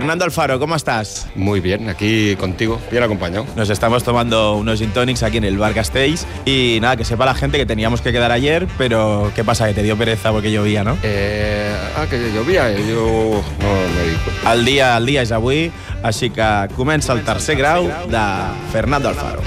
Fernando Alfaro, ¿cómo estás? Muy bien, aquí contigo, bien acompañado. Nos estamos tomando unos gin tonics aquí en el bar Castells y nada, que sepa la gente que teníamos que quedar ayer, pero ¿qué pasa? Que te dio pereza porque llovía, no? Eh, ah, que llovia, eh, jo no me dic. El dia, el dia és avui, així que comença el tercer grau de Fernando Alfaro.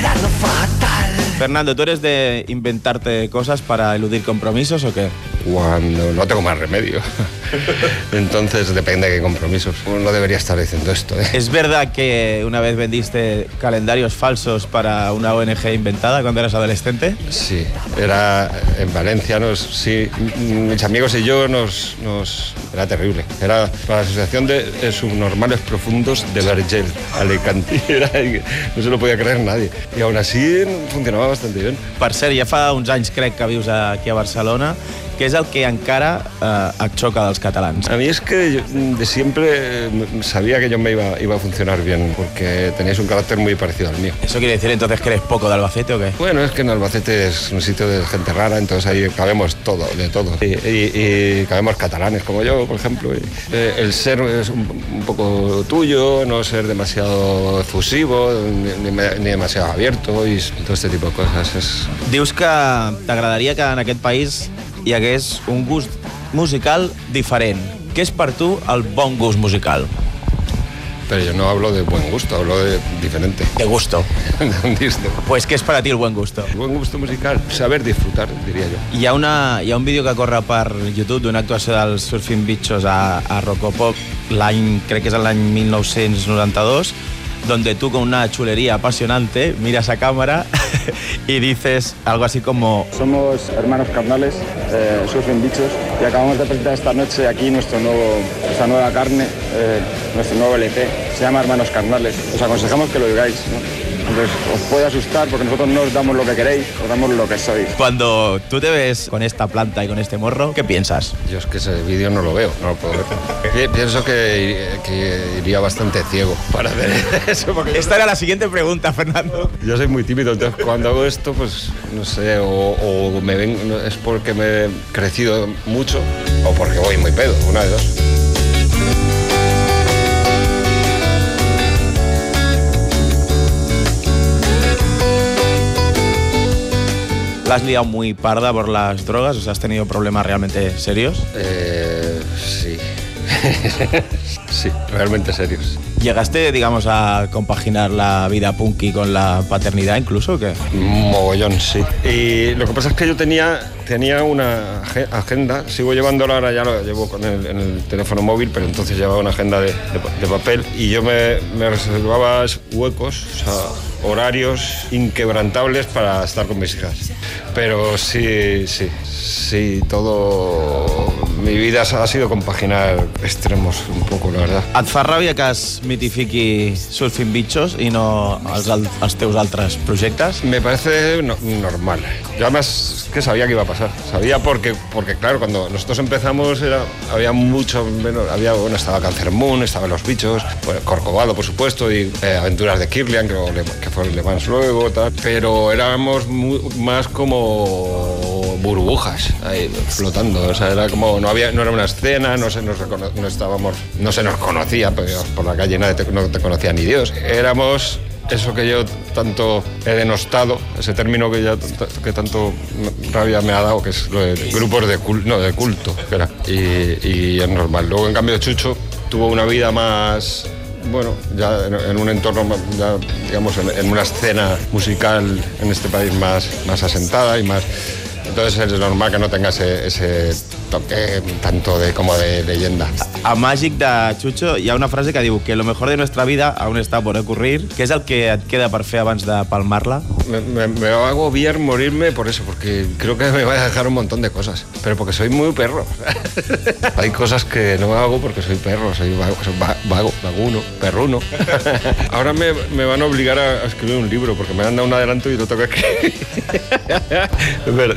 Verano fatal. Fernando, ¿tú eres de inventarte cosas para eludir compromisos o qué? Cuando no tengo más remedio. Entonces depende de qué compromisos. No debería estar diciendo esto. ¿eh? ¿Es verdad que una vez vendiste calendarios falsos para una ONG inventada cuando eras adolescente? Sí, era en Valencia, nos, sí, mis amigos y yo nos, nos era terrible. Era para la Asociación de Subnormales Profundos de Vergel, Alicante. Era, no se lo podía creer nadie. Y aún así funcionaba bastante bien. Per cert, ja fa uns anys crec que vius aquí a Barcelona. Què és el que encara eh, et xoca dels catalans? A mí es que yo, de siempre eh, sabía que yo me iba, iba a funcionar bien, porque teníais un carácter muy parecido al mío. ¿Eso quiere decir entonces que eres poco de Albacete o qué? Bueno, es que en Albacete es un sitio de gente rara, entonces ahí cabemos todo, de todo. Y, y- y cabemos catalanes como yo, por ejemplo. Y, eh, el ser es un, un poco tuyo, no ser demasiado efusivo, ni, ni- ni demasiado abierto y todo este tipo de cosas. Es, Dius que t'agradaria que en aquest país hi hagués un gust musical diferent. Què és per tu el bon gust musical? pero yo no hablo de buen gusto, hablo de diferente. De gusto. Pues què és per a ti el buen gusto? buen gusto musical, saber disfrutar, diría yo. Hi ha, una, hi ha un vídeo que corre per YouTube d'una actuació dels Surfing Bichos a, a Rocopop l'any, crec que és l'any 1992, donde tú con una chulería apasionante miras a cámara y dices algo así como Somos hermanos carnales, eh, Surfing Bichos, y acabamos de presentar esta noche aquí nuestro nuevo, nuestra nueva carne, eh, nuestro nuevo LP. Se llama Hermanos Carnales. Os aconsejamos que lo digáis. ¿no? Entonces, os puede asustar porque nosotros no os damos lo que queréis, os damos lo que sois. cuando tú te ves con esta planta y con este morro, ¿qué piensas? Yo es que ese vídeo no lo veo, no lo puedo ver. Pi- Pienso que, que iría bastante ciego para hacer eso. Porque Esta era la siguiente pregunta, Fernando. yo soy muy tímido, entonces cuando hago esto, pues no sé, o, o me ven, es porque me he crecido mucho o porque voy muy pedo, una de dos. ¿La has liado muy parda por las drogas? O sea, ¿has tenido problemas realmente serios? Eh, sí. sí, realmente serios. ¿Llegaste, digamos, a compaginar la vida punky con la paternidad incluso o qué? Mogollón, sí. Y lo que pasa es que yo tenía, tenía una age- agenda, sigo llevándola ahora, ya lo llevo con el, en el teléfono móvil, pero entonces llevaba una agenda de, de pa- de papel y yo me, me reservaba huecos, o sea, horarios inquebrantables para estar con mis hijas. Pero sí, sí, sí, todo... Mi vida ha sido compaginar extremos un poco, la verdad. Et fa ràbia que es mitifiqui Surfing Bichos i no els, els teus altres projectes? Me parece no- normal. Yo además que sabía que iba a pasar. Sabía porque, porque claro, cuando nosotros empezamos era, había mucho menos, había, bueno, estaba Cancer Moon, estaban los bichos, bueno, Corcovado, por supuesto, y eh, Aventuras de Kirlian, que, luego que fueron Le Mans luego, tal. Pero éramos mu- más como burbujas ahí flotando. O sea, era como, no había, no era una escena, no se nos recono- no estábamos, no se nos conocía, porque por la calle nadie te, no te conocía ni Dios. Éramos eso que yo tanto he denostado, ese término que ya que tanto rabia me ha dado, que es lo de grupos de, cul- no, de culto, era. Y, y es normal. Luego, en cambio, Chucho tuvo una vida más, bueno, ya en, un entorno, ya, digamos, en una escena musical en este país más, más asentada y más... Entonces es normal que no tenga ese, ese toque tanto de como de leyenda. A Màgic de Chucho hi ha una frase que diu que lo mejor de nuestra vida aún está por ocurrir. Què és el que et queda per fer abans de palmar-la? Me, me, me va a agobiar morirme por eso, porque creo que me va a dejar un montón de cosas. Pero porque soy muy perro. Hay cosas que no hago porque soy perro, soy vago, soy va- vago, vaguno, perruno. Ahora me, me van a obligar a, a escribir un libro porque me han dado un adelanto y lo tengo que escribir.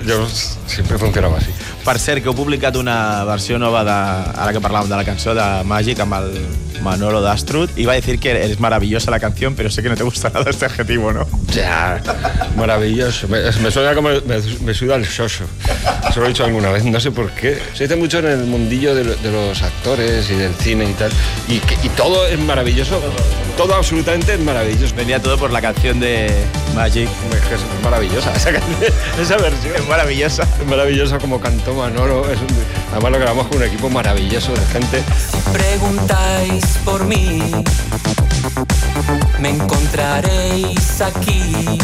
Yo Siempre funcionaba así. Per cert, que heu publicat una versió nova de, ara que parlàvem de la cançó de Magic amb el Manolo Dastrut. Iba a decir que es maravillosa la canción, pero sé que no te gusta nada este adjetivo, ¿no? Ya, maravilloso. Me, me suena como. Me, me suda el soso. Eso lo he dicho alguna vez, no sé por qué. Se dice mucho en el mundillo de, lo- de los actores y del cine y tal. Y, todo es maravilloso. Todo absolutamente es maravilloso. Venía todo por la canción de Magic. Es que es maravillosa esa, canción, esa versión. Es maravillosa. Es maravilloso como cantó Manolo. Es un- además lo grabamos con un equipo maravilloso de gente. preguntáis por mí, me encontraréis aquí,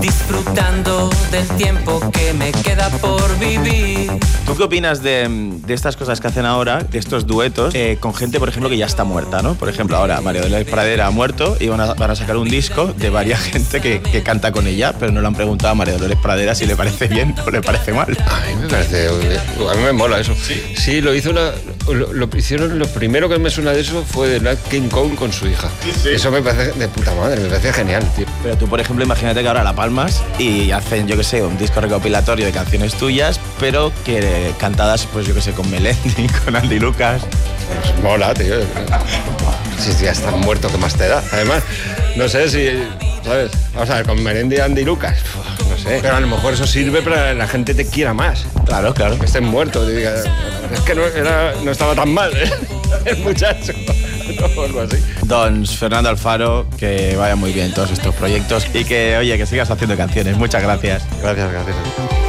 disfrutando del tiempo que me queda por vivir. ¿Tú qué opinas de, de estas cosas que hacen ahora, de estos duetos, eh, con gente, por ejemplo, que ya está muerta, ¿no? Por ejemplo, ahora María Dolores Pradera ha muerto y van a, van a sacar un disco de varias gente que, que canta con ella, pero no le han preguntado a María Dolores Pradera si le parece bien o le parece mal. A mí me parece. A mí me mola eso. Sí, lo hizo una. Lo, lo hicieron. Lo primero que me suena de eso fue de Nat King Cole con su hija. Eso me parece de puta madre, me parece genial, tío. Pero tú, por ejemplo, imagínate que ahora la palmas y hacen, yo qué sé, un disco recopilatorio de canciones tuyas, pero que cantadas, pues yo qué sé, con Melendi, con Andy Lucas. Pues mola, tío. Si ya estás muerto, ¿qué más te da? Además, no sé si. ¿Sabes? Vamos a ver, con Merendi y Andy Lucas. No sé. Pero a lo mejor eso sirve para que la gente te quiera más. Claro, claro. Que estén muertos. diga, Es que no, era- no estaba tan mal, ¿eh? El muchacho. O algo así. Don Fernando Alfaro, que vaya muy bien todos estos proyectos y que, oye, que sigas haciendo canciones. Muchas gracias. Gracias, gracias.